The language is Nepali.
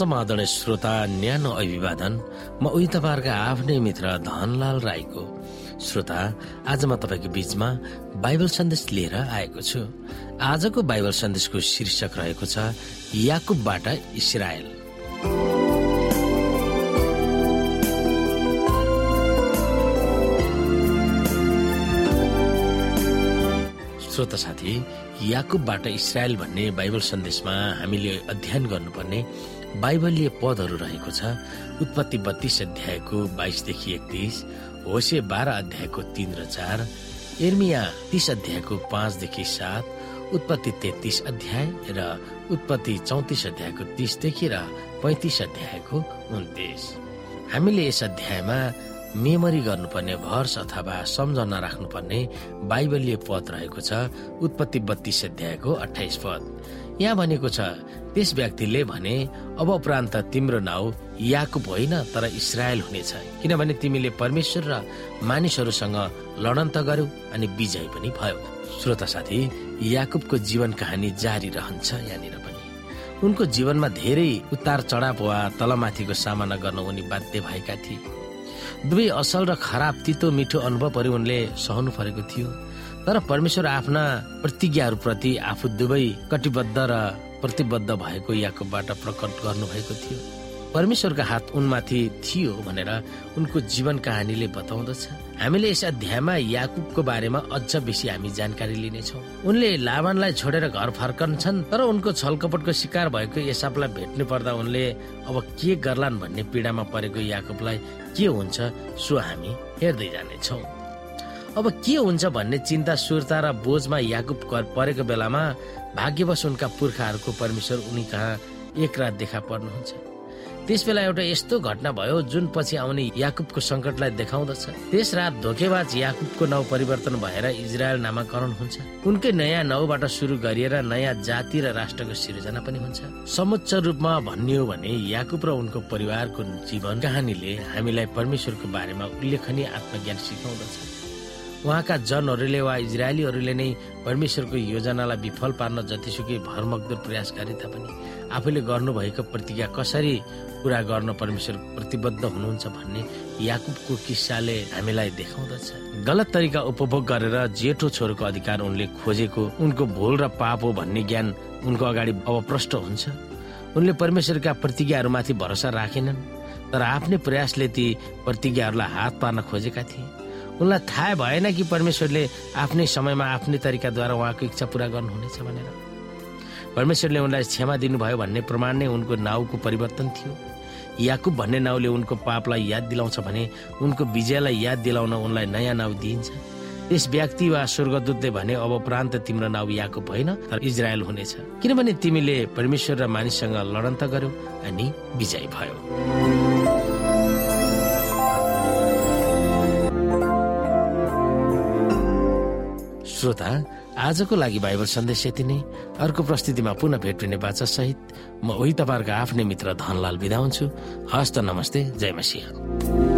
समादरणीय श्रोता न्यानो अभिवादन। म उही तपाईँहरूका आफ्नै मित्र धनलाल राईको। श्रोता आज म तपाईँको बीचमा बाइबल सन्देश लिएर आएको छु। आजको बाइबल सन्देशको शीर्षक रहेको छ याकुबबाट इसरायल। श्रोता साथी याकुबबाट इसरायल भन्ने बाइबल सन्देशमा हामीले अध्ययन गर्नुपर्ने बाइबलीय पदहरू रहेको छ। उत्पत्ति बत्तीस अध्यायको बाइसदेखि एकतिस होसे बाह्र अध्यायको तीन र चार एर्मिया तीस अध्यायको पाँचदेखि सात उत्पत्ति तेत्तिस अध्याय र उत्पत्ति चौतिस अध्यायको तीसदेखि र पैतिस अध्यायको उन्तिस। हामीले यस अध्यायमा मेमोरी गर्नुपर्ने भर्स अथवा सम्झना राख्नुपर्ने बाइबलीय पद रहेको छ। उत्पत्ति बत्तीस अध्यायको अठाइस पद। यहाँ भनेको छ त्यस व्यक्तिले भने अब उपरान्त तिम्रो नाउँ याकुब होइन तर इसरायल हुनेछ। किनभने तिमीले परमेश्वर र मानिसहरूसँग लडन त गर्यौ अनि विजय पनि भयो। श्रोता साथी याकुबको जीवन कहानी जारी रहन्छ यहाँनिर पनि। उनको जीवनमा धेरै उतार चढाव वा तलमाथिको सामना गर्न उनी बाध्य भएका थिए। दुवै असल र खराब तितो मिठो अनुभवहरू उनले सहनु परेको थियो। तर परमेश्वर आफ्ना प्रतिज्ञाहरूप्रति आफू दुवै कटिबद्ध र प्रतिबद्ध भएको याकुबबाट प्रकट गर्नुभएको थियो। परमेश्वरको हात उनमाथि थियो भनेर उनको जीवन कहानीले बताउँदछ। हामीले यस अध्यायमा याकुबको बारेमा अझ बेसी हामी जानकारी लिनेछौँ। उनले लाभानलाई छोडेर घर फर्कन्छन् तर उनको छलकपटको शिकार भएको यसापलाई भेट्नु पर्दा उनले अब के गर्लान् भन्ने पीडामा परेको याकुबलाई के हुन्छ सो हामी हेर्दै जानेछौँ। अब के हुन्छ भन्ने चिन्ता सुर्ता र बोझमा याकुब परेको बेलामा भाग्यवश उनका पुर्खाहरूको परमेश्वर उनी कहाँ एक रात देखा पर्नुहुन्छ। त्यस बेला एउटा यस्तो घटना भयो जुन पछि आउने याकुबको सङ्कटलाई देखाउँदछ। त्यस रात धोकेबाज याकुबको नाउँ परिवर्तन भएर इजरायल नामाकरण हुन्छ। उनकै नयाँ नाउँबाट सुरु गरिएर नयाँ जाति र राष्ट्रको सिर्जना पनि हुन्छ। समुच्च रूपमा भन्ने हो भने याकुब र उनको परिवारको जीवन कहानीले हामीलाई परमेश्वरको बारेमा उल्लेखनीय आत्मज्ञान सिकाउँदछ। उहाँका जनहरूले वा इजरायलीहरूले नै परमेश्वरको योजनालाई विफल पार्न जतिसुकै भरमग्दो प्रयास गरे तापनि आफूले गर्नुभएको प्रतिज्ञा कसरी पुरा गर्न परमेश्वर प्रतिबद्ध हुनुहुन्छ भन्ने याकुबको किस्साले हामीलाई देखाउँदछ। गलत तरिका उपभोग गरेर जेठो छोरोको अधिकार उनले खोजेको उनको भूल र पाप हो भन्ने ज्ञान उनको अगाडि अब प्रष्ट हुन्छ। उनले परमेश्वरका प्रतिज्ञाहरूमाथि भरोसा राखेनन् तर आफ्नै प्रयासले ती प्रतिज्ञाहरूलाई हात पार्न खोजेका थिए। उनलाई थाहा भएन कि परमेश्वरले आफ्नै समयमा आफ्नै तरिकाद्वारा उहाँको इच्छा पुरा गर्नुहुनेछ भनेर। परमेश्वरले उनलाई क्षमा दिनुभयो भन्ने प्रमाण नै उनको नाउँको परिवर्तन थियो। याकुब भन्ने नाउँले उनको पापलाई याद दिलाउँछ भने उनको विजयलाई याद दिलाउन उनलाई नयाँ नाउँ दिइन्छ। त्यस व्यक्ति वा स्वर्गदूतले भने अब प्रान्त तिम्रो नाउँ याकुब होइन तर इजरायल हुनेछ। किनभने तिमीले परमेश्वर र मानिससँग लडन्त गर्यौ अनि विजय भयो। श्रोता आजको लागि बाइबल सन्देश यति नै। अर्को प्रस्तुतिमा पुनः भेट हुने बाचा सहित म उही तपाईँहरूको आफ्नै मित्र धनलाल बिदा हुन्छु। हस्त नमस्ते जय मसिंह।